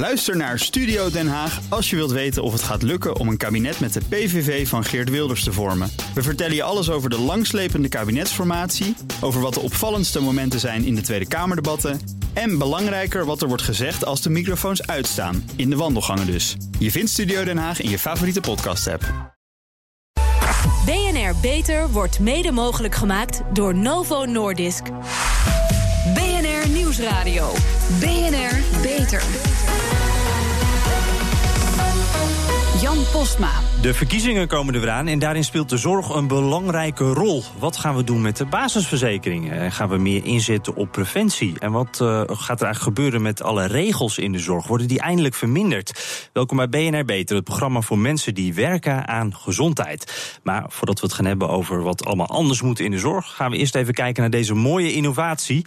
Luister naar Studio Den Haag als je wilt weten of het gaat lukken om een kabinet met de PVV van Geert Wilders te vormen. We vertellen je alles over de langslepende kabinetsformatie, over wat de opvallendste momenten zijn in de Tweede Kamerdebatten en belangrijker wat er wordt gezegd als de microfoons uitstaan, in de wandelgangen dus. Je vindt Studio Den Haag in je favoriete podcast-app. BNR Beter wordt mede mogelijk gemaakt door Novo Nordisk. BNR Nieuwsradio. BNR Beter. Jan Postma. De verkiezingen komen er aan en daarin speelt de zorg een belangrijke rol. Wat gaan we doen met de basisverzekeringen? Gaan we meer inzetten op preventie? En wat uh, gaat er eigenlijk gebeuren met alle regels in de zorg? Worden die eindelijk verminderd? Welkom bij BNR Beter, het programma voor mensen die werken aan gezondheid. Maar voordat we het gaan hebben over wat allemaal anders moet in de zorg, gaan we eerst even kijken naar deze mooie innovatie.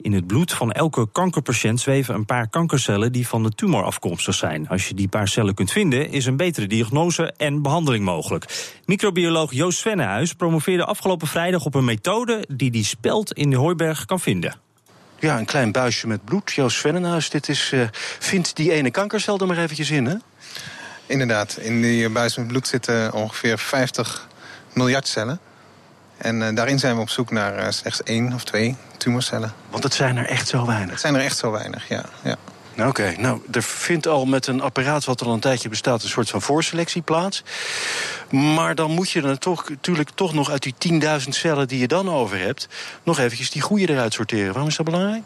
In het bloed van elke kankerpatiënt zweven een paar kankercellen die van de tumor afkomstig zijn. Als je die paar cellen kunt vinden, is een betere diagnose en behandeling mogelijk. Microbioloog Joost Svennehuis promoveerde afgelopen vrijdag op een methode die die speld in de hooiberg kan vinden. Ja, een klein buisje met bloed. Joost Svennehuis, dit is. Uh, vindt die ene kankercel er maar eventjes in, hè? Inderdaad, in die buis met bloed zitten ongeveer 50 miljard cellen. En uh, daarin zijn we op zoek naar uh, slechts één of twee tumorcellen. Want het zijn er echt zo weinig? Het zijn er echt zo weinig, ja. ja. Oké, okay, nou, er vindt al met een apparaat wat al een tijdje bestaat... een soort van voorselectie plaats. Maar dan moet je er toch, natuurlijk toch nog uit die 10.000 cellen die je dan over hebt... nog eventjes die goede eruit sorteren. Waarom is dat belangrijk?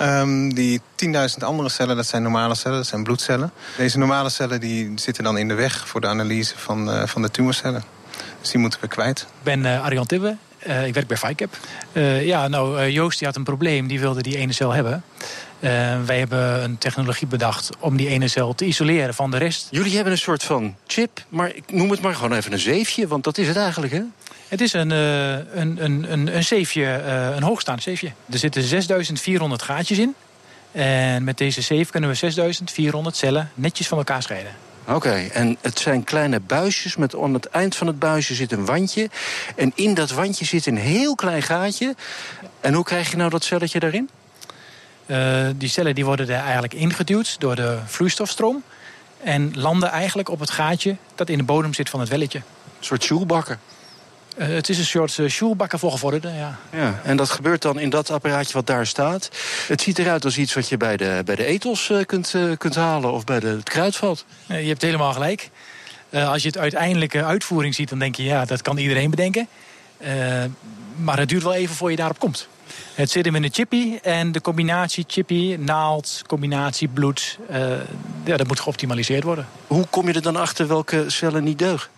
Um, die 10.000 andere cellen, dat zijn normale cellen, dat zijn bloedcellen. Deze normale cellen die zitten dan in de weg voor de analyse van, uh, van de tumorcellen. Dus die moeten we kwijt. Ik ben uh, Arjan Tibbe, uh, ik werk bij FICAP. Uh, ja, nou, uh, Joost die had een probleem, die wilde die ene cel hebben. wij hebben een technologie bedacht om die ene cel te isoleren van de rest. Jullie hebben een soort van chip, maar ik noem het maar gewoon even een zeefje, want dat is het eigenlijk, hè? Het is een, een, een, een, een zeefje, een hoogstaand zeefje. Er zitten 6400 gaatjes in. En met deze zeef kunnen we 6400 cellen netjes van elkaar scheiden. Oké, okay, en het zijn kleine buisjes met aan het eind van het buisje zit een wandje. En in dat wandje zit een heel klein gaatje. En hoe krijg je nou dat celletje daarin? Uh, die cellen die worden er eigenlijk ingeduwd door de vloeistofstroom. En landen eigenlijk op het gaatje dat in de bodem zit van het welletje. Een soort sjoelbakken? Uh, het is een soort uh, sjoelbakken voor gevorderden, ja. ja. En dat gebeurt dan in dat apparaatje wat daar staat. Het ziet eruit als iets wat je bij de, bij de ethos uh, kunt, kunt halen of bij de, het kruidvat. je hebt helemaal gelijk. als je het uiteindelijke uitvoering ziet, dan denk je... ja, dat kan iedereen bedenken. maar het duurt wel even voor je daarop komt. Het zit hem in een chippy en de combinatie chippy, naald, combinatie bloed... ja, dat moet geoptimaliseerd worden. Hoe kom je er dan achter welke cellen niet deugen?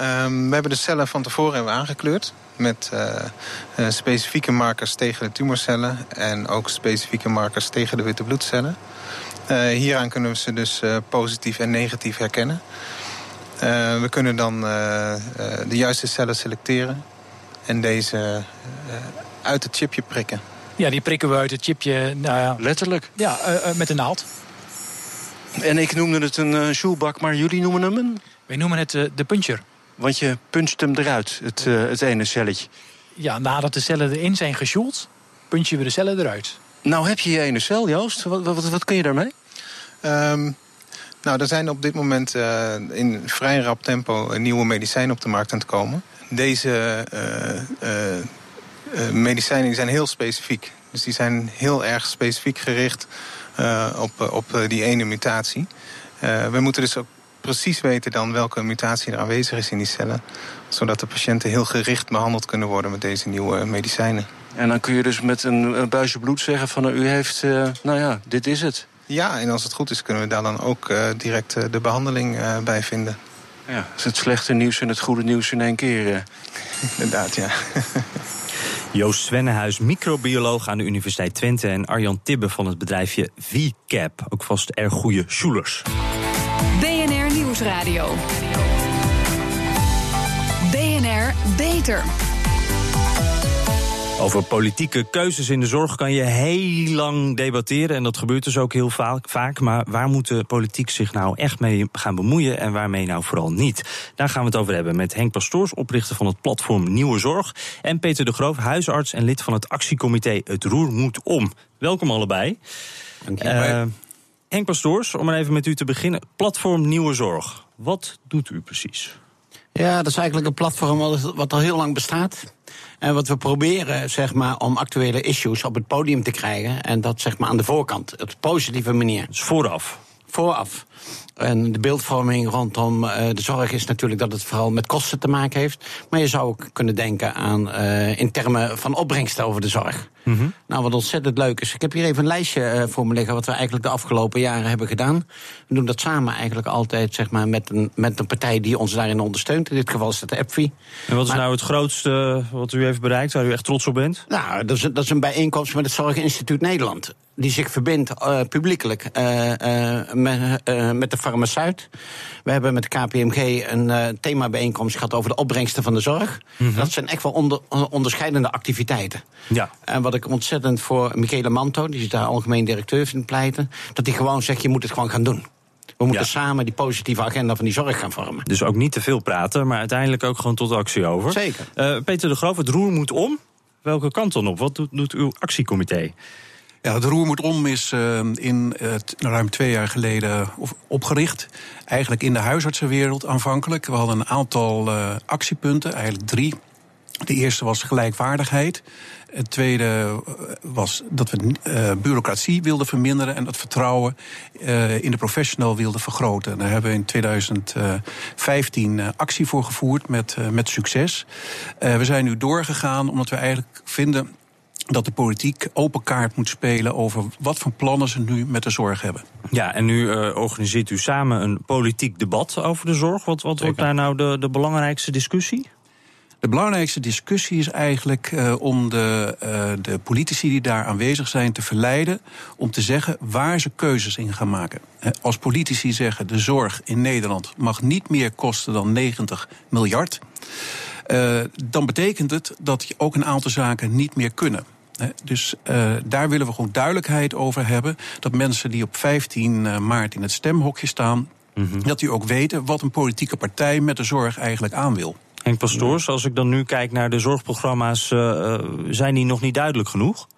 Um, we hebben de cellen van tevoren hebben aangekleurd met uh, uh, specifieke markers tegen de tumorcellen en ook specifieke markers tegen de witte bloedcellen. Uh, hieraan kunnen we ze dus positief en negatief herkennen. we kunnen dan de juiste cellen selecteren en deze uit het chipje prikken. Ja, die prikken we uit het chipje. Nou ja, Letterlijk? Ja, met een naald. En ik noemde het een uh, shoelbak, maar jullie noemen hem een? Wij noemen het de puncher. Want je puncht hem eruit, het, uh, het ene celletje. Ja, nadat de cellen erin zijn gesjoeld, punch je we de cellen eruit. Nou heb je je ene cel, Joost. Wat, wat, wat kun je daarmee? Um, nou, er zijn op dit moment uh, in vrij rap tempo nieuwe medicijnen op de markt aan het komen. Deze uh, medicijnen zijn heel specifiek. Dus die zijn heel erg specifiek gericht op, op die ene mutatie. we moeten dus ook precies weten dan welke mutatie er aanwezig is in die cellen. Zodat de patiënten heel gericht behandeld kunnen worden met deze nieuwe medicijnen. En dan kun je dus met een buisje bloed zeggen van u heeft, uh, nou ja, dit is het. Ja, en als het goed is kunnen we daar dan ook uh, direct uh, de behandeling bij vinden. Ja, is het slechte nieuws en het goede nieuws in één keer. Inderdaad, ja. Joost Svennehuis, microbioloog aan de Universiteit Twente... en Arjan Tibbe van het bedrijfje VCAP. Ook vast erg goede schoolers. BNR Nieuwsradio. BNR Beter. Over politieke keuzes in de zorg kan je heel lang debatteren. En dat gebeurt dus ook heel vaak. Maar waar moet de politiek zich nou echt mee gaan bemoeien en waarmee nou vooral niet? Daar gaan we het over hebben met Henk Pastoors, oprichter van het platform Nieuwe Zorg. En Peter de Groof, huisarts en lid van het actiecomité Het Roer Moet Om. Welkom allebei. Dank je wel. Uh, Henk Pastoors, om maar even met u te beginnen. Platform Nieuwe Zorg. Wat doet u precies? Ja, dat is eigenlijk een platform wat al heel lang bestaat. En wat we proberen, zeg maar, om actuele issues op het podium te krijgen. En dat zeg maar aan de voorkant, op een positieve manier. Dus vooraf? Vooraf. En de beeldvorming rondom uh, de zorg is natuurlijk dat het vooral met kosten te maken heeft. Maar je zou ook kunnen denken aan uh, in termen van opbrengsten over de zorg. Mm -hmm. Nou, wat ontzettend leuk is. Ik heb hier even een lijstje uh, voor me liggen wat we eigenlijk de afgelopen jaren hebben gedaan. We doen dat samen eigenlijk altijd zeg maar, met, een, met een partij die ons daarin ondersteunt. In dit geval is dat de EPFI. En wat is maar, nou het grootste wat u heeft bereikt, waar u echt trots op bent? Nou, dat is, dat is een bijeenkomst met het Zorginstituut Nederland die zich verbindt uh, publiekelijk uh, uh, met, met de farmaceut. We hebben met de KPMG een themabijeenkomst gehad over de opbrengsten van de zorg. Mm -hmm. Dat zijn echt wel onder, onderscheidende activiteiten. Ja. En wat ik ontzettend voor Michele Manto, die is daar algemeen directeur vind pleiten, dat hij gewoon zegt: je moet het gewoon gaan doen. We moeten ja. samen die positieve agenda van die zorg gaan vormen. Dus ook niet te veel praten, maar uiteindelijk ook gewoon tot actie over. Zeker. Peter de Groof, het roer moet om. Welke kant dan op? Wat doet, doet uw actiecomité? Ja, het roer moet om is uh, in ruim twee jaar geleden opgericht. Eigenlijk in de huisartsenwereld aanvankelijk. We hadden een aantal uh, actiepunten, eigenlijk drie. De eerste was gelijkwaardigheid. Het tweede was dat we bureaucratie wilden verminderen en het vertrouwen in de professional wilden vergroten. Daar hebben we in 2015 uh, actie voor gevoerd met, met succes. we zijn nu doorgegaan omdat we eigenlijk vinden dat de politiek open kaart moet spelen over wat voor plannen ze nu met de zorg hebben. Ja, en nu uh, organiseert u samen een politiek debat over de zorg. Wat, wat wordt daar nou de, de belangrijkste discussie? De belangrijkste discussie is eigenlijk uh, om de, uh, de politici die daar aanwezig zijn te verleiden om te zeggen waar ze keuzes in gaan maken. Als politici zeggen de zorg in Nederland mag niet meer kosten dan 90 miljard. Uh, dan betekent het dat je ook een aantal zaken niet meer kunnen. Dus uh, daar willen we gewoon duidelijkheid over hebben. Dat mensen die op 15 maart in het stemhokje staan, mm -hmm. dat die ook weten wat een politieke partij met de zorg eigenlijk aan wil. Henk Pastoors, als ik dan nu kijk naar de zorgprogramma's, uh, zijn die nog niet duidelijk genoeg?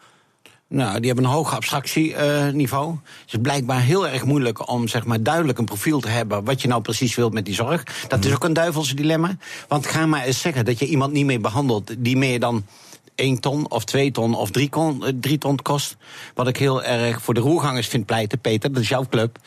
Nou, die hebben een hoog abstractieniveau. Uh, het is blijkbaar heel erg moeilijk om zeg maar, duidelijk een profiel te hebben... wat je nou precies wilt met die zorg. Dat is ook een duivelse dilemma. Want ga maar eens zeggen dat je iemand niet meer behandelt... die meer dan 1 ton of 2 ton of 3 ton, 3 ton kost. Wat ik heel erg voor de roergangers vind pleiten, Peter, dat is jouw club...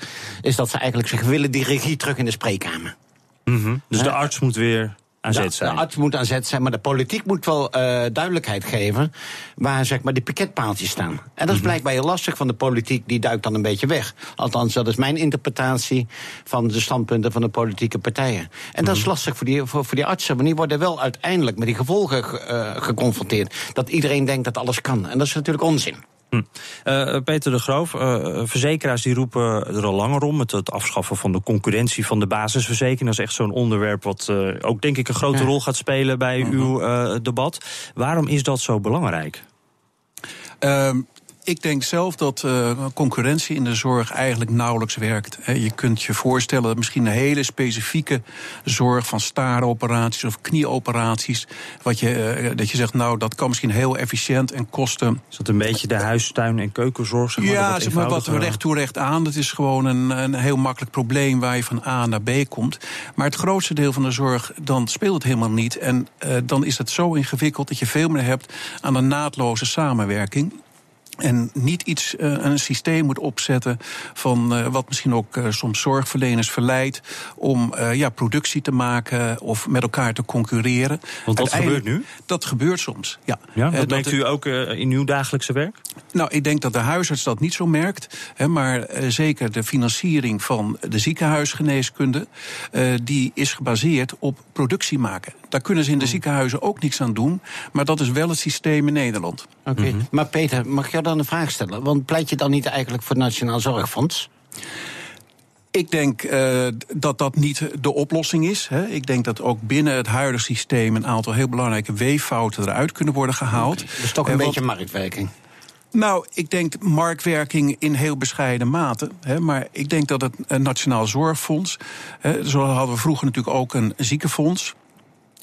is dat ze eigenlijk zeggen, willen die regie terug in de spreekkamer. Mm -hmm. Dus de arts moet weer aan zet zijn. De arts moet aan zet zijn, maar de politiek moet wel uh, duidelijkheid geven waar zeg maar, de piketpaaltjes staan. En dat is mm -hmm. blijkbaar heel lastig van de politiek, die duikt dan een beetje weg. Althans, dat is mijn interpretatie van de standpunten van de politieke partijen. En mm -hmm. dat is lastig voor die, voor, voor die artsen, maar die worden wel uiteindelijk met die gevolgen uh, geconfronteerd. Dat iedereen denkt dat alles kan. En dat is natuurlijk onzin. Hm. Uh, Peter de Groof, uh, verzekeraars die roepen er al langer om... met het afschaffen van de concurrentie van de basisverzekering. Dat is echt zo'n onderwerp wat uh, ook denk ik een grote ja. rol gaat spelen bij -huh. uw debat. Waarom is dat zo belangrijk? Um ik denk zelf dat uh, concurrentie in de zorg eigenlijk nauwelijks werkt. He, je kunt je voorstellen dat misschien een hele specifieke zorg van starenoperaties of knieoperaties, wat je, uh, dat je zegt, nou, dat kan misschien heel efficiënt en kosten. Is dat een beetje de huistuin- en keukenzorg? Zeg maar, ja, zeg maar wat recht toe recht aan. Dat is gewoon een, een heel makkelijk probleem waar je van A naar B komt. Maar het grootste deel van de zorg, dan speelt het helemaal niet. En uh, dan is het zo ingewikkeld dat je veel meer hebt aan een naadloze samenwerking. En niet iets, uh, een systeem moet opzetten van uh, wat misschien ook uh, soms zorgverleners verleidt om ja, productie te maken of met elkaar te concurreren. Want dat gebeurt nu? Dat gebeurt soms, ja. ja dat merkt u ook in uw dagelijkse werk? Nou, ik denk dat de huisarts dat niet zo merkt. Maar zeker de financiering van de ziekenhuisgeneeskunde, die is gebaseerd op productie maken. Daar kunnen ze in de ziekenhuizen ook niks aan doen. Maar dat is wel het systeem in Nederland. Oké, okay. mm -hmm. maar Peter, mag ik dan een vraag stellen? Want pleit je dan niet eigenlijk voor het Nationaal Zorgfonds? Ik denk uh, dat dat niet de oplossing is. Hè. Ik denk dat ook binnen het huidige systeem een aantal heel belangrijke weeffouten eruit kunnen worden gehaald. Okay, dus toch een uh, beetje wat, marktwerking. Nou, ik denk marktwerking in heel bescheiden mate. Hè, maar ik denk dat het Nationaal Zorgfonds. Hè, zo hadden we vroeger natuurlijk ook een ziekenfonds.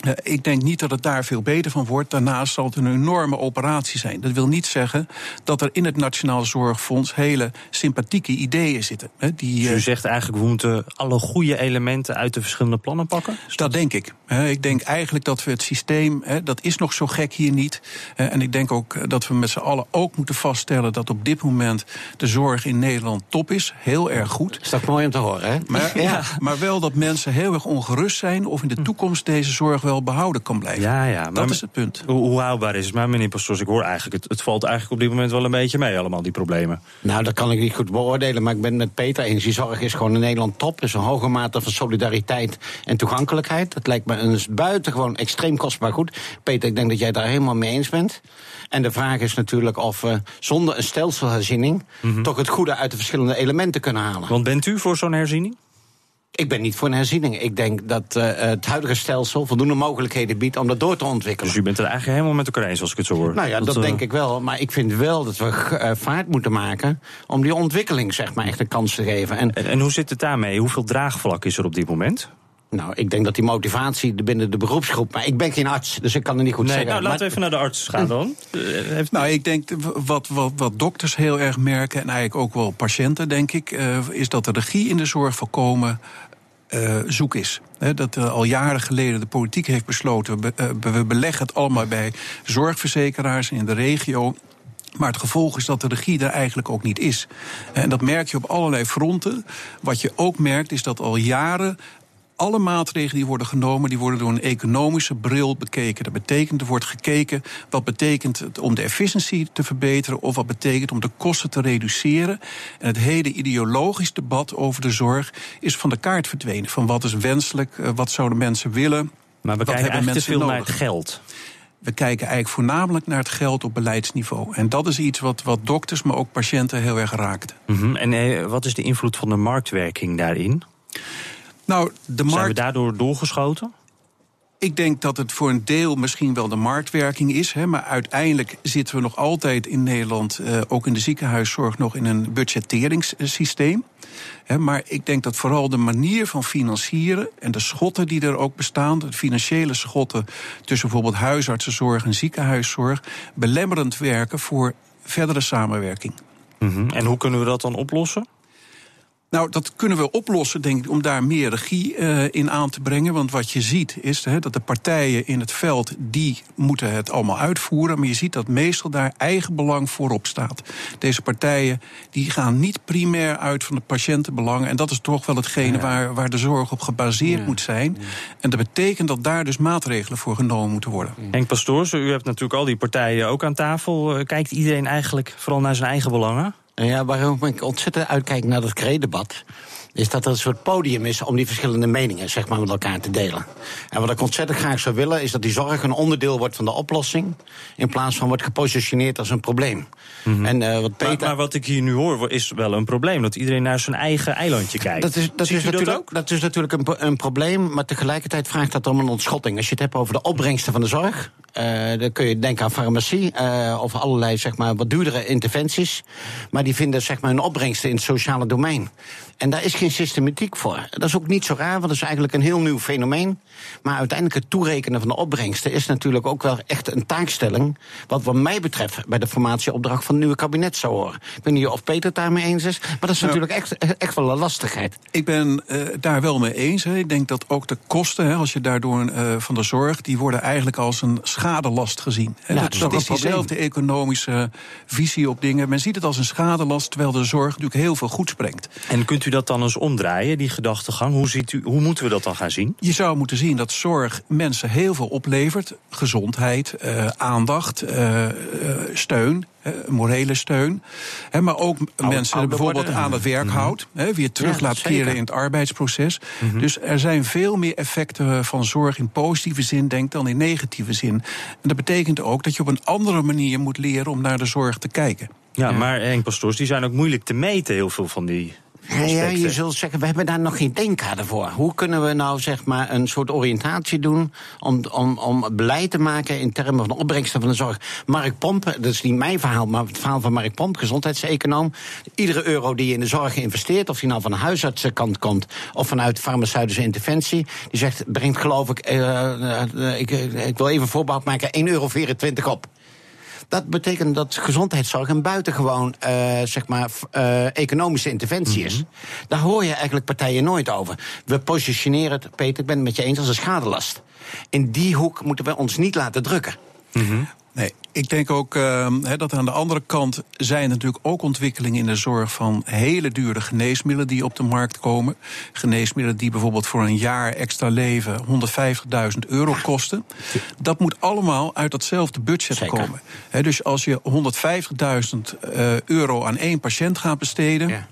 Uh, ik denk niet dat het daar veel beter van wordt. Daarnaast zal het een enorme operatie zijn. Dat wil niet zeggen dat er in het Nationaal Zorgfonds hele sympathieke ideeën zitten. Hè, die, dus u zegt eigenlijk, we moeten alle goede elementen uit de verschillende plannen pakken? Dat denk ik. Ik denk eigenlijk dat we het systeem, dat is nog zo gek hier niet. En ik denk ook dat we met z'n allen ook moeten vaststellen dat op dit moment de zorg in Nederland top is. Heel erg goed. Is dat mooi om te horen, hè? Maar, ja. maar wel dat mensen heel erg ongerust zijn of in de toekomst deze zorg wel behouden kan blijven. Ja, ja. dat is het punt. Hoe, hoe, houdbaar is het? Maar meneer Pastors, ik hoor eigenlijk, het, het, valt eigenlijk op dit moment wel een beetje mee, allemaal die problemen. Nou, dat kan ik niet goed beoordelen, maar ik ben het met Peter eens. Die zorg is gewoon in Nederland top. Er is een hoge mate van solidariteit en toegankelijkheid. Dat lijkt me een buitengewoon extreem kostbaar goed. Peter, ik denk dat jij daar helemaal mee eens bent. En de vraag is natuurlijk of we zonder een stelselherziening... Mhm. toch het goede uit de verschillende elementen kunnen halen. Want bent u voor zo'n herziening? Ik ben niet voor een herziening. Ik denk dat uh, het huidige stelsel voldoende mogelijkheden biedt om dat door te ontwikkelen. Dus u bent het eigenlijk helemaal met elkaar eens, als ik het zo hoor? Nou ja, dat, denk ik wel. Maar ik vind wel dat we uh, vaart moeten maken om die ontwikkeling zeg maar, echt een kans te geven. En, en, en hoe zit het daarmee? Hoeveel draagvlak is er op dit moment? Nou, ik denk dat die motivatie binnen de beroepsgroep. Maar ik ben geen arts, dus ik kan er niet goed nee, zeggen. Nou, laten we even naar de arts gaan dan. Heeft... Nou, ik denk wat, wat, wat dokters heel erg merken, en eigenlijk ook wel patiënten, denk ik, uh, is dat de regie in de zorg voorkomen uh, zoek is. dat uh, al jaren geleden de politiek heeft besloten, we, uh, we beleggen het allemaal bij zorgverzekeraars in de regio. Maar het gevolg is dat de regie er eigenlijk ook niet is. En dat merk je op allerlei fronten. Wat je ook merkt is dat al jaren alle maatregelen die worden genomen, die worden door een economische bril bekeken. Dat betekent, er wordt gekeken wat betekent het om de efficiëntie te verbeteren of wat betekent om de kosten te reduceren. En het hele ideologisch debat over de zorg is van de kaart verdwenen. Van wat is wenselijk, eh, wat zouden mensen willen. Maar we kijken eigenlijk te veel nodig. naar het geld. We kijken eigenlijk voornamelijk naar het geld op beleidsniveau. En dat is iets wat, wat dokters, maar ook patiënten heel erg raakt. Mm -hmm. En eh, wat is de invloed van de marktwerking daarin? Nou, de markt... Zijn we daardoor doorgeschoten? Ik denk dat het voor een deel misschien wel de marktwerking is. Hè, maar uiteindelijk zitten we nog altijd in Nederland, uh, ook in de ziekenhuiszorg, nog in een budgetteringssysteem. Hè, maar ik denk dat vooral de manier van financieren en de schotten die er ook bestaan, de financiële schotten tussen bijvoorbeeld huisartsenzorg en ziekenhuiszorg, belemmerend werken voor verdere samenwerking. Mm -hmm. En hoe kunnen we dat dan oplossen? Nou, dat kunnen we oplossen, denk ik, om daar meer regie uh, in aan te brengen. Want wat je ziet is hè, dat de partijen in het veld, die moeten het allemaal uitvoeren. Maar je ziet dat meestal daar eigen belang voorop staat. Deze partijen die gaan niet primair uit van de patiëntenbelangen. En dat is toch wel hetgene ja. waar, waar de zorg op gebaseerd ja. moet zijn. En dat betekent dat daar dus maatregelen voor genomen moeten worden. Henk Pastoors, u hebt natuurlijk al die partijen ook aan tafel. Kijkt iedereen eigenlijk vooral naar zijn eigen belangen? Ja, waarom ik ontzettend uitkijk naar dat kredebat is dat er een soort podium is om die verschillende meningen zeg maar, met elkaar te delen. En wat ik ontzettend graag zou willen, is dat die zorg een onderdeel wordt van de oplossing, in plaats van wordt gepositioneerd als een probleem. Mm -hmm. en, uh, wat Peter... maar, maar, wat ik hier nu hoor, is wel een probleem. Dat iedereen naar zijn eigen eilandje kijkt. Dat is, dat is, natuurlijk, dat, ook? dat is natuurlijk een, een, probleem, maar tegelijkertijd vraagt dat om een ontschotting. Als je het hebt over de opbrengsten van de zorg, uh, dan kun je denken aan farmacie uh, of allerlei zeg maar, wat duurdere interventies. Maar die vinden zeg maar, hun opbrengsten in het sociale domein. En daar is geen systematiek voor. Dat is ook niet zo raar, want dat is eigenlijk een heel nieuw fenomeen. Maar uiteindelijk het toerekenen van de opbrengsten is natuurlijk ook wel echt een taakstelling. Wat wat mij betreft bij de formatieopdracht van het nieuwe kabinet zou horen. Ik weet niet of Peter het daarmee eens is, maar dat is nou, natuurlijk echt, echt wel een lastigheid. Ik ben uh, daar wel mee eens. Hè. Ik denk dat ook de kosten, hè, als je daardoor uh, van de zorg, die worden eigenlijk als een schadelast gezien. Ja, dat, dat is diezelfde economische visie op dingen. Men ziet het als een schadelast, terwijl de zorg natuurlijk heel veel goeds brengt. En kunt u dat dan eens omdraaien, die gedachtegang? Hoe, ziet u, hoe moeten we dat dan gaan zien? Je zou moeten zien dat zorg mensen heel veel oplevert. Gezondheid, uh, aandacht, uh, steun, morele steun. He, maar ook Oude, mensen bijvoorbeeld worden. aan het werk -hmm. houdt. He, weer terug ja, laat zeker. keren in het arbeidsproces. -hmm. Dus er zijn veel meer effecten van zorg in positieve zin, denk dan in negatieve zin. En dat betekent ook dat je op een andere manier moet leren om naar de zorg te kijken. Ja, ja. maar Henk Pastoors, die zijn ook moeilijk te meten, heel veel van die Ja, ja, je zult zeggen, we hebben daar nog geen denkkader voor. Hoe kunnen we nou zeg maar een soort oriëntatie doen om, om, om beleid te maken in termen van de opbrengsten van de zorg? Mark Pomp, dat is niet mijn verhaal, maar het verhaal van Mark Pomp, gezondheidseconoom. Iedere euro die je in de zorg investeert, of die nou van de huisartsenkant komt of vanuit farmaceutische interventie, die zegt, brengt geloof ik, eh, eh, ik, ik wil even voorbehoud maken, 1,24 euro op. Dat betekent dat gezondheidszorg een buitengewoon eh, zeg maar, eh, economische interventie is. Daar hoor je eigenlijk partijen nooit over. We positioneren het, Peter, ik ben het met je eens, als een schadelast. In die hoek moeten we ons niet laten drukken. Nee, ik denk ook uh, dat aan de andere kant zijn natuurlijk ook ontwikkelingen in de zorg van hele dure geneesmiddelen die op de markt komen. Geneesmiddelen die bijvoorbeeld voor een jaar extra leven 150.000 euro kosten. Dat moet allemaal uit datzelfde budget Zeker. komen. Dus als je 150.000 eh, euro aan één patiënt gaat besteden. Ja.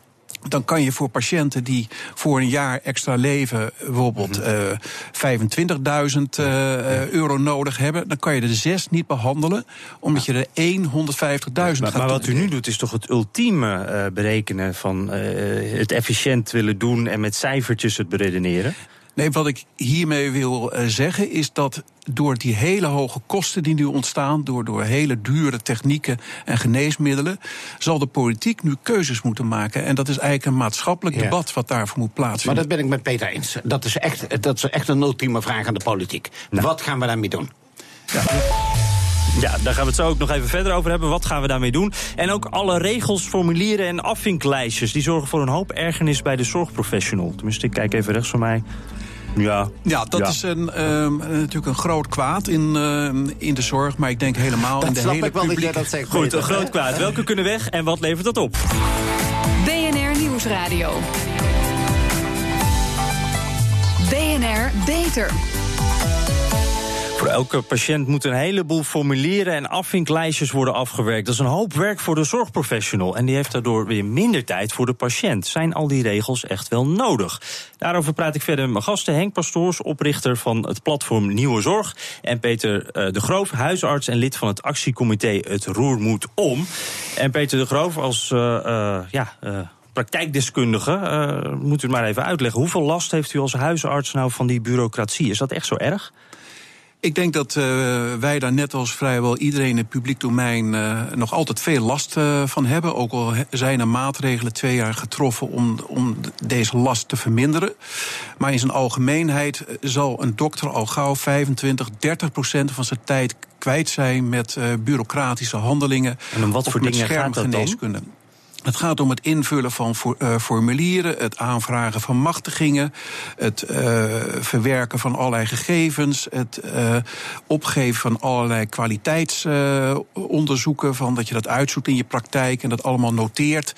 Dan kan je voor patiënten die voor een jaar extra leven bijvoorbeeld Mhm. eh 25.000 eh, euro nodig hebben, dan kan je er zes niet behandelen, omdat je er één 150.000 Maar, gaat maar wat u nu doet is toch het ultieme eh, berekenen van het efficiënt willen doen en met cijfertjes het beredeneren? Nee, wat ik hiermee wil eh, zeggen is dat door die hele hoge kosten die nu ontstaan, door, door hele dure technieken en geneesmiddelen, zal de politiek nu keuzes moeten maken. En dat is eigenlijk een maatschappelijk Ja. debat wat daarvoor moet Maar plaatsvinden. dat ben ik met Peter eens. Dat is echt, dat is echt een ultieme vraag aan de politiek. Wat gaan we daarmee doen? Ja, daar gaan we het zo ook nog even verder over hebben. Wat gaan we daarmee doen? En ook alle regels, formulieren en afvinklijstjes... die zorgen voor een hoop ergernis bij de zorgprofessional. Tenminste, ik kijk even rechts van mij. Ja, Ja, dat Ja. is een, ehm, natuurlijk een groot kwaad in, ehm, in de zorg, maar ik denk helemaal in Dat de snap hele ik wel dat jij publieke... dat zegt. Goed, een groot kwaad. Welke kunnen weg en wat levert dat op? BNR Nieuwsradio. BNR Beter. Voor elke patiënt moet een heleboel formulieren en afvinklijstjes worden afgewerkt. Dat is een hoop werk voor de zorgprofessional. En die heeft daardoor weer minder tijd voor de patiënt. Zijn al die regels echt wel nodig? Daarover praat ik verder met mijn gasten. Henk Pastoors, oprichter van het platform Nieuwe Zorg. En Peter eh, de Groof, huisarts en lid van het actiecomité Het Roer Moet Om. En Peter de Groof als eh, eh, ja, praktijkdeskundige, moet u het maar even uitleggen. Hoeveel last heeft u als huisarts nou van die bureaucratie? Is dat echt zo erg? Ik denk dat eh, wij daar net als vrijwel iedereen in het publiek domein eh, nog altijd veel last eh, van hebben. Ook al zijn er maatregelen twee jaar getroffen om, om deze last te verminderen. Maar in zijn algemeenheid zal een dokter al gauw 25, 30 procent van zijn tijd kwijt zijn met bureaucratische handelingen. En om wat voor dingen gaat dat dan? Het gaat om het invullen van eh, formulieren, het aanvragen van machtigingen, het eh, verwerken van allerlei gegevens, het eh, opgeven van allerlei kwaliteitsonderzoeken, van dat je dat uitzoekt in je praktijk en dat allemaal noteert.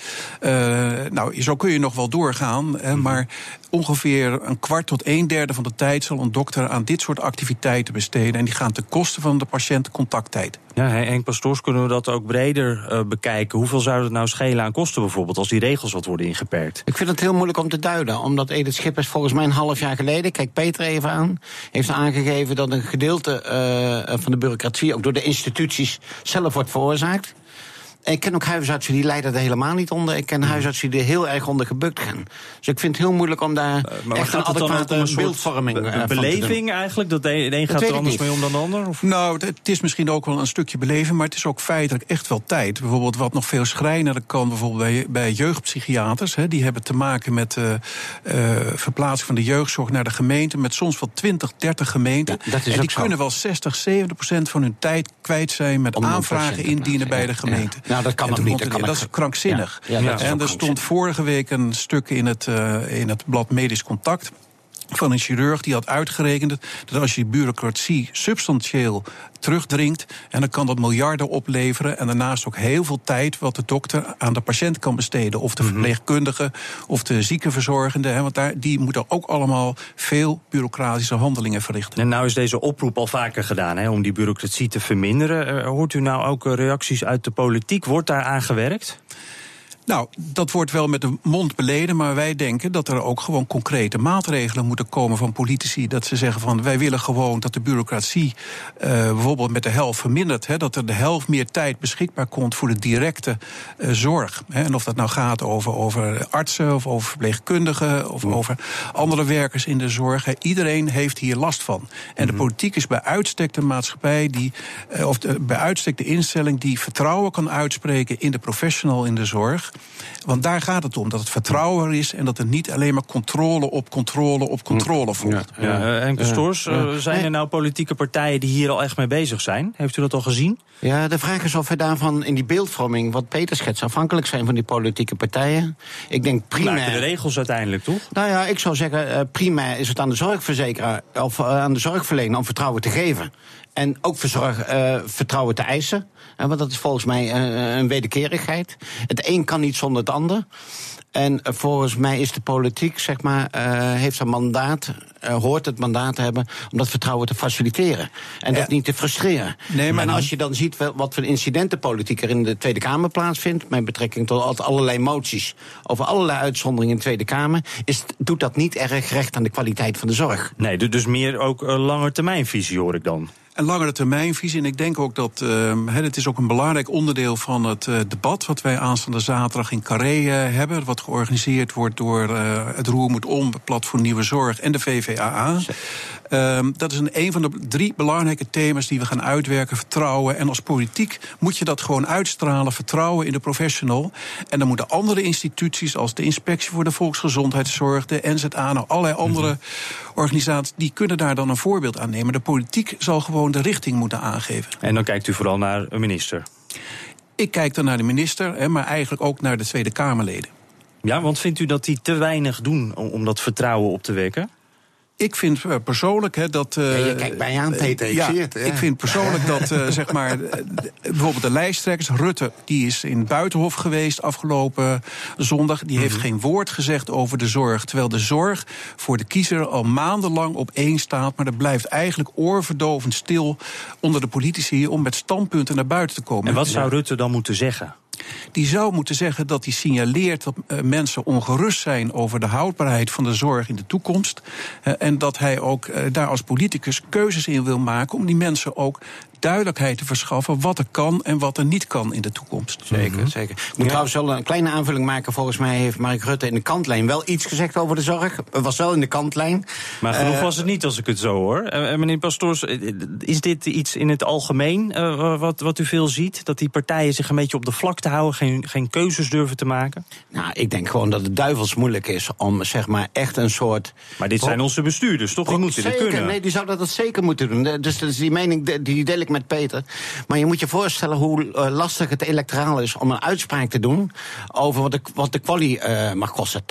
Nou, zo kun je nog wel doorgaan, hè, maar ongeveer een kwart tot een derde van de tijd zal een dokter aan dit soort activiteiten besteden en die gaan ten koste van de patiëntencontacttijd. Ja, Henk Pastoors, kunnen we dat ook breder eh, bekijken? Hoeveel zou het nou schelen aan kosten bijvoorbeeld... als die regels wat worden ingeperkt? Ik vind het heel moeilijk om te duiden, omdat Edith Schippers volgens mij een half jaar geleden, kijk Peter even aan, heeft aangegeven dat een gedeelte eh, van de bureaucratie ook door de instituties zelf wordt veroorzaakt. En ik ken ook huisartsen die lijden er helemaal niet onder. Ik ken huisartsen die er heel erg onder gebukt gaan. Dus ik vind het heel moeilijk om daar Eh, Maar echt een gaat het dan ook om adequate een beeldvorming be- eh, van te beleving eigenlijk? Dat de een gaat er anders mee om dan de ander? Of? Nou, het- is misschien ook wel een stukje beleving, maar het is ook feitelijk echt wel tijd. Bijvoorbeeld wat nog veel schrijnender kan, bijvoorbeeld bij, bij jeugdpsychiaters. Hè, die hebben te maken met uh, verplaatsing van de jeugdzorg naar de gemeente, met soms wel 20, 30 gemeenten. Ja, dat is en die zo. kunnen wel 60, 70 procent van hun tijd kwijt zijn met Om aanvragen indienen bij de gemeente. Ja. Nou, dat kan nog te niet, dat kan Dat is krankzinnig. Ja, ja, dat is en er stond vorige week een stuk in het, uh, in het blad Medisch Contact van een chirurg die had uitgerekend dat als je bureaucratie substantieel terugdringt, en dan kan dat miljarden opleveren en daarnaast ook heel veel tijd wat de dokter aan de patiënt kan besteden, of de verpleegkundige of de ziekenverzorgende, hè, want daar, die moeten ook allemaal veel bureaucratische handelingen verrichten. En nou is deze oproep al vaker gedaan hè, om die bureaucratie te verminderen. Eh, hoort u nou ook eh, reacties uit de politiek? Wordt daar aan gewerkt? Nou, dat wordt wel met de mond beleden, maar wij denken dat er ook gewoon concrete maatregelen moeten komen van politici. Dat ze zeggen van wij willen gewoon dat de bureaucratie uh, bijvoorbeeld met de helft vermindert. Hè, dat er de helft meer tijd beschikbaar komt voor de directe uh, zorg. Hè, en of dat nou gaat over, over artsen of over verpleegkundigen of mm. over andere werkers in de zorg. Hè, iedereen heeft hier last van. En de politiek is bij uitstek de maatschappij die, uh, of de, bij uitstek de instelling die vertrouwen kan uitspreken in de professional in de zorg. Want daar gaat het om, dat het vertrouwen er is... en dat er niet alleen maar controle op controle op controle volgt. Ja, ja. Uh, Henk Stoors, uh, zijn er nou politieke partijen die hier al echt mee bezig zijn? Heeft u dat al gezien? Ja, de vraag is of we daarvan in die beeldvorming... wat Peter schetst, afhankelijk zijn van die politieke partijen. Ik denk primair... Maken de regels uiteindelijk, toch? Nou ja, ik zou zeggen, primair is het aan de zorgverzekeraar... of aan de zorgverlener om vertrouwen te geven. En ook verzorg, uh, vertrouwen te eisen. Uh, want dat is volgens mij uh, een wederkerigheid. Het een kan niet zonder het ander. En volgens mij is de politiek, zeg maar, heeft een mandaat, hoort het mandaat te hebben om dat vertrouwen te faciliteren. En ja. dat niet te frustreren. Nee, maar en als je dan ziet wat voor incidentenpolitiek er in de Tweede Kamer plaatsvindt, met betrekking tot allerlei moties over allerlei uitzonderingen in de Tweede Kamer, is, doet dat niet erg recht aan de kwaliteit van de zorg. Nee, dus meer ook een langetermijnvisie hoor ik dan. Een langere termijnvisie. En ik denk ook dat uh, het is ook een belangrijk onderdeel van het uh, debat wat wij aanstaande zaterdag in Carré uh, hebben. Wat georganiseerd wordt door uh, het Roer moet om, Platform Nieuwe Zorg en de VVAA. Um, dat is een, een van de drie belangrijke thema's die we gaan uitwerken. Vertrouwen. En als politiek moet je dat gewoon uitstralen. Vertrouwen in de professional. En dan moeten andere instituties, als de Inspectie voor de Volksgezondheidszorg, de NZA, nou allerlei andere mm -hmm. organisaties, die kunnen daar dan een voorbeeld aan nemen. De politiek zal gewoon de richting moeten aangeven. En dan kijkt u vooral naar een minister. Ik kijk dan naar de minister, maar eigenlijk ook naar de Tweede Kamerleden. Ja, want vindt u dat die te weinig doen om dat vertrouwen op te wekken? Ik vind uh, persoonlijk hè, dat. Uh, ja, je kijkt bij aan, Peter. Ik ja, zie het. Ja. Ik vind persoonlijk dat, uh, zeg maar. bijvoorbeeld de lijsttrekkers. Rutte, die is in Buitenhof geweest afgelopen zondag. Die mm -hmm. heeft geen woord gezegd over de zorg. Terwijl de zorg voor de kiezer al maandenlang op één staat. Maar er blijft eigenlijk oorverdovend stil onder de politici. om met standpunten naar buiten te komen. En wat zou Rutte dan moeten zeggen? Die zou moeten zeggen dat hij signaleert dat uh, mensen ongerust zijn over de houdbaarheid van de zorg in de toekomst. Uh, en dat hij ook uh, daar als politicus keuzes in wil maken om die mensen ook duidelijkheid te verschaffen wat er kan en wat er niet kan in de toekomst. Zeker, mm -hmm. zeker. Ik moet ja. trouwens wel een kleine aanvulling maken. Volgens mij heeft Mark Rutte in de kantlijn wel iets gezegd over de zorg. Het was wel in de kantlijn. Maar genoeg uh, was het niet als ik het zo hoor. Uh, meneer Pastoors, is dit iets in het algemeen uh, wat, wat u veel ziet? Dat die partijen zich een beetje op de vlakte houden, geen, geen keuzes durven te maken? Nou, ik denk gewoon dat het duivels moeilijk is om zeg maar echt een soort... Maar dit zijn onze bestuurders, toch? Die moeten zeker, dit kunnen. Nee, die zouden dat zeker moeten doen. Dus, dus die mening die deel ik met Peter. Maar je moet je voorstellen hoe uh, lastig het electoraal is om een uitspraak te doen over wat de, wat de uh, mag kosten.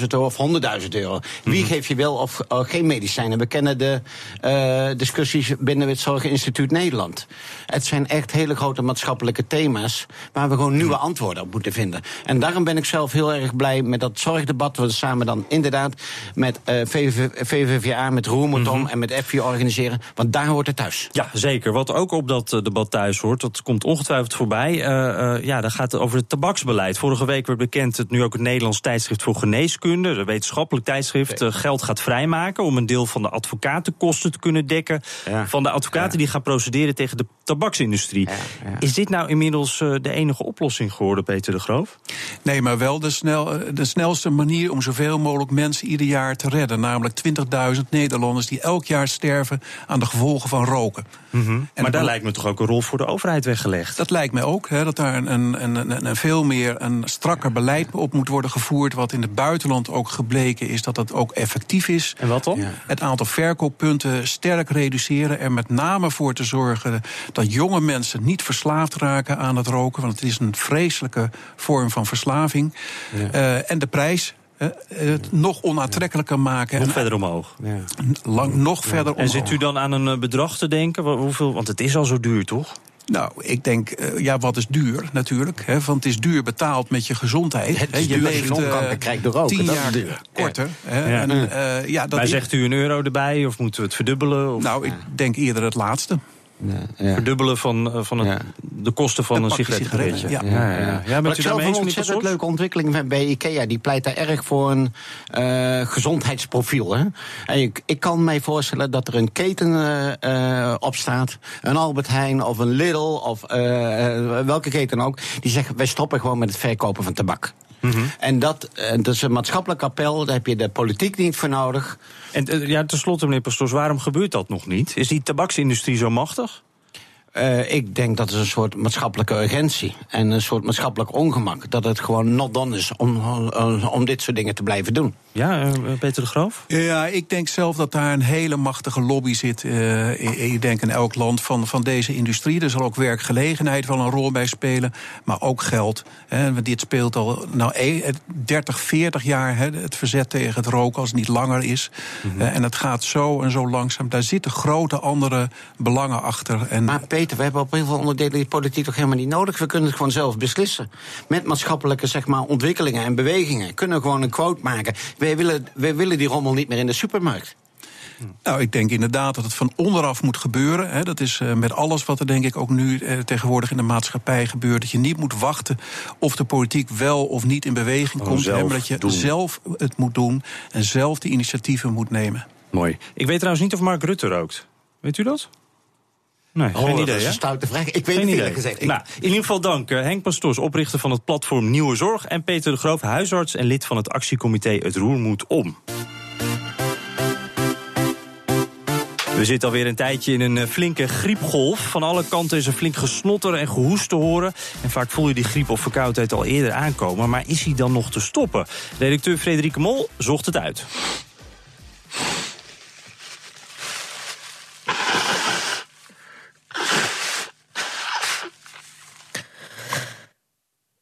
80.000 euro of 100.000 euro. Wie mm -hmm. geeft je wel of uh, geen medicijnen? We kennen de discussies binnen het Zorginstituut Nederland. Het zijn echt hele grote maatschappelijke thema's waar we gewoon nieuwe mm -hmm. antwoorden op moeten vinden. En daarom ben ik zelf heel erg blij met dat zorgdebat. We samen dan inderdaad met VVV, VVVA, met Roermondom mm -hmm. en met EFI organiseren. Want daar hoort het thuis. Ja, zeker. Wat ook op dat debat thuis hoort, dat komt ongetwijfeld voorbij. Uh, uh, ja, dat gaat over het tabaksbeleid. Vorige week werd bekend dat nu ook het Nederlands tijdschrift voor geneeskunde, de wetenschappelijk tijdschrift, uh, geld gaat vrijmaken om een deel van de advocatenkosten te kunnen dekken. Ja. Van de advocaten ja. die gaan procederen tegen de tabaksindustrie. Ja, Is dit nou inmiddels de enige oplossing geworden, Peter de Groof? Nee, maar wel de, snel, de snelste manier om zoveel mogelijk mensen ieder jaar te redden. Namelijk 20.000 Nederlanders die elk jaar sterven aan de gevolgen van roken. Mm -hmm. Maar daar lijkt me toch ook een rol voor de overheid weggelegd? Dat lijkt mij ook. Hè, dat daar een, een, een, een, veel meer een strakker beleid op moet worden gevoerd. Wat in het buitenland ook gebleken is dat dat ook effectief is. En wat dan? Ja. Het aantal verkooppunten sterk reduceren. Er met name voor te zorgen dat jonge mensen niet verslaafd raken aan het roken. Want het is een vreselijke vorm van verslaving. Ja. Uh, en de prijs. Uh, het nog onaantrekkelijker maken. Nog en, verder omhoog. Ja. Lang, nog ja. verder omhoog. En zit u dan aan een bedrag te denken? Hoeveel, want het is al zo duur, toch? Nou, ik denk, uh, ja, wat is duur natuurlijk? Hè, want het is duur betaald met je gezondheid. Het is je leeft uh, krijgt door roken, tien dat jaar duur. korter. Ja. Hè, ja. En, uh, ja, dat maar zegt u een euro erbij of moeten we het verdubbelen? Of? Nou, ik denk eerder het laatste. Ja. Verdubbelen van, eh, van het, Ja. de kosten van Een sigaretten, Ja, ja, ja. ja. Wat bent ik zelf een ontzettend leuke ontwikkeling bij IKEA. Die pleit daar erg voor een eh, gezondheidsprofiel. Hè? En ik, ik kan mij voorstellen dat er een keten eh, eh, op staat. Een Albert Heijn of een Lidl of welke keten ook. Die zeggen, wij stoppen gewoon met het verkopen van tabak. Mhm. En dat, eh, dat is een maatschappelijk appel, daar heb je de politiek niet voor nodig. En eh, ja, tenslotte, meneer Pastoors, waarom gebeurt dat nog niet? Is die tabaksindustrie zo machtig? Eh, ik denk dat het een soort maatschappelijke urgentie en een soort maatschappelijk ongemak. Dat het gewoon not done is om, om, om dit soort dingen te blijven doen. Ja, eh, Peter de Groof? Ja, ik denk zelf dat daar een hele machtige lobby zit. eh, ik- denk in elk land van, van deze industrie. Er zal ook werkgelegenheid wel een rol bij spelen, maar ook geld. Hè, want dit speelt al nou, e- 30, 40 jaar hè, het verzet tegen het roken als het niet langer is. Eh, en het gaat zo en zo langzaam. Daar zitten grote andere belangen achter. En Maar Peter, we hebben op heel veel onderdelen die politiek toch helemaal niet nodig. We kunnen het gewoon zelf beslissen. Met maatschappelijke zeg maar, ontwikkelingen en bewegingen. Kunnen we gewoon een quote maken. Wij willen, wij willen die rommel niet meer in de supermarkt. Nou, ik denk inderdaad dat het van onderaf moet gebeuren. Hè. Dat is eh, met alles wat er denk ik ook nu eh, tegenwoordig in de maatschappij gebeurt. Dat je niet moet wachten of de politiek wel of niet in beweging komt. hè, maar dat je doen. zelf het moet doen en zelf die initiatieven moet nemen. Mooi. Ik weet trouwens niet of Mark Rutte rookt. Weet u dat? Nee, geen Oh, idee, dat is hè? een stoute vraag. Ik weet Geen het idee. gezegd. Nou, in ieder geval dank eh, Henk Pastoors, oprichter van het platform Nieuwe Zorg... en Peter de Groof, huisarts en lid van het actiecomité Het Roer Moet Om. We zitten alweer een tijdje in een eh, flinke griepgolf. Van alle kanten is er flink gesnotter en gehoest te horen. En vaak voel je die griep of verkoudheid al eerder aankomen. Maar is hij dan nog te stoppen? Redacteur Frederike Mol zocht het uit.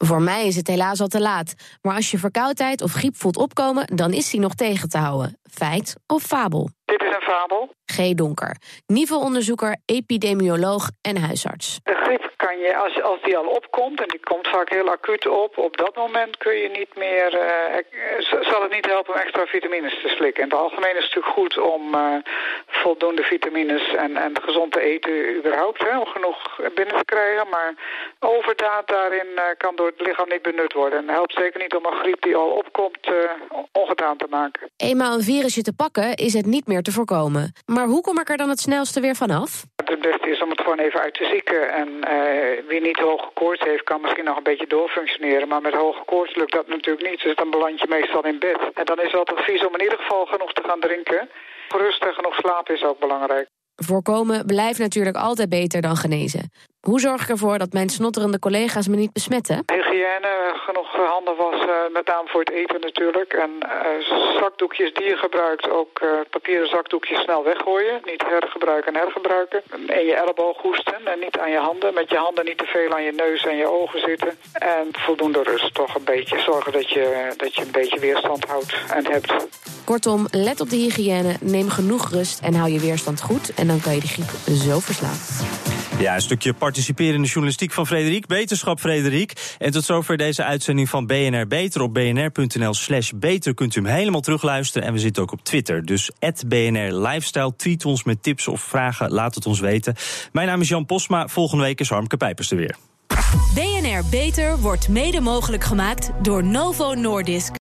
Voor mij is het helaas al te laat. Maar als je verkoudheid of griep voelt opkomen, dan is die nog tegen te houden. Feit of fabel? Dit is een fabel. G. Donker, niveauonderzoeker, epidemioloog en huisarts. De griep kan je, als, als die al opkomt, en die komt vaak heel acuut op, op dat moment kun je niet meer, eh, eh, zal het niet helpen om extra vitamines te slikken. In het algemeen is het natuurlijk goed om eh, voldoende vitamines en, en gezond te eten überhaupt, hè, om genoeg binnen te krijgen. Maar overdaad daarin eh, kan door het lichaam niet benut worden. En helpt zeker niet om een griep die al opkomt eh, ongedaan te maken. Eenmaal een virusje te pakken, is het niet meer te voorkomen. Maar hoe kom ik er dan het snelste weer vanaf? Het beste is om het gewoon even uit te zieken. En eh, wie niet hoge koorts heeft, kan misschien nog een beetje doorfunctioneren. Maar met hoge koorts lukt dat natuurlijk niet. Dus dan beland je meestal in bed. En dan is het advies om in ieder geval genoeg te gaan drinken. Rust en genoeg slapen is ook belangrijk. Voorkomen blijft natuurlijk altijd beter dan genezen. Hoe zorg ik ervoor dat mijn snotterende collega's me niet besmetten? Hygiëne, genoeg handen wassen, met name voor het eten natuurlijk. En eh, zakdoekjes die je gebruikt, ook eh, papieren zakdoekjes snel weggooien. Niet hergebruiken en hergebruiken. In je elleboog hoesten en niet aan je handen. Met je handen niet te veel aan je neus en je ogen zitten. En voldoende rust, toch een beetje. Zorgen dat je, dat je een beetje weerstand houdt en hebt. Kortom, let op de hygiëne, neem genoeg rust en hou je weerstand goed. En dan kan je de griep zo verslaan. Ja, een stukje participerende journalistiek van Frederik. Beterschap, Frederik. En tot zover deze uitzending van BNR Beter. Op bnr.nl slash beter kunt u hem helemaal terugluisteren. En we zitten ook op Twitter. Dus BNR Lifestyle. Tweet ons met tips of vragen. Laat het ons weten. Mijn naam is Jan Posma. Volgende week is Harmke Pijpers er weer. BNR Beter wordt mede mogelijk gemaakt door Novo Nordisk.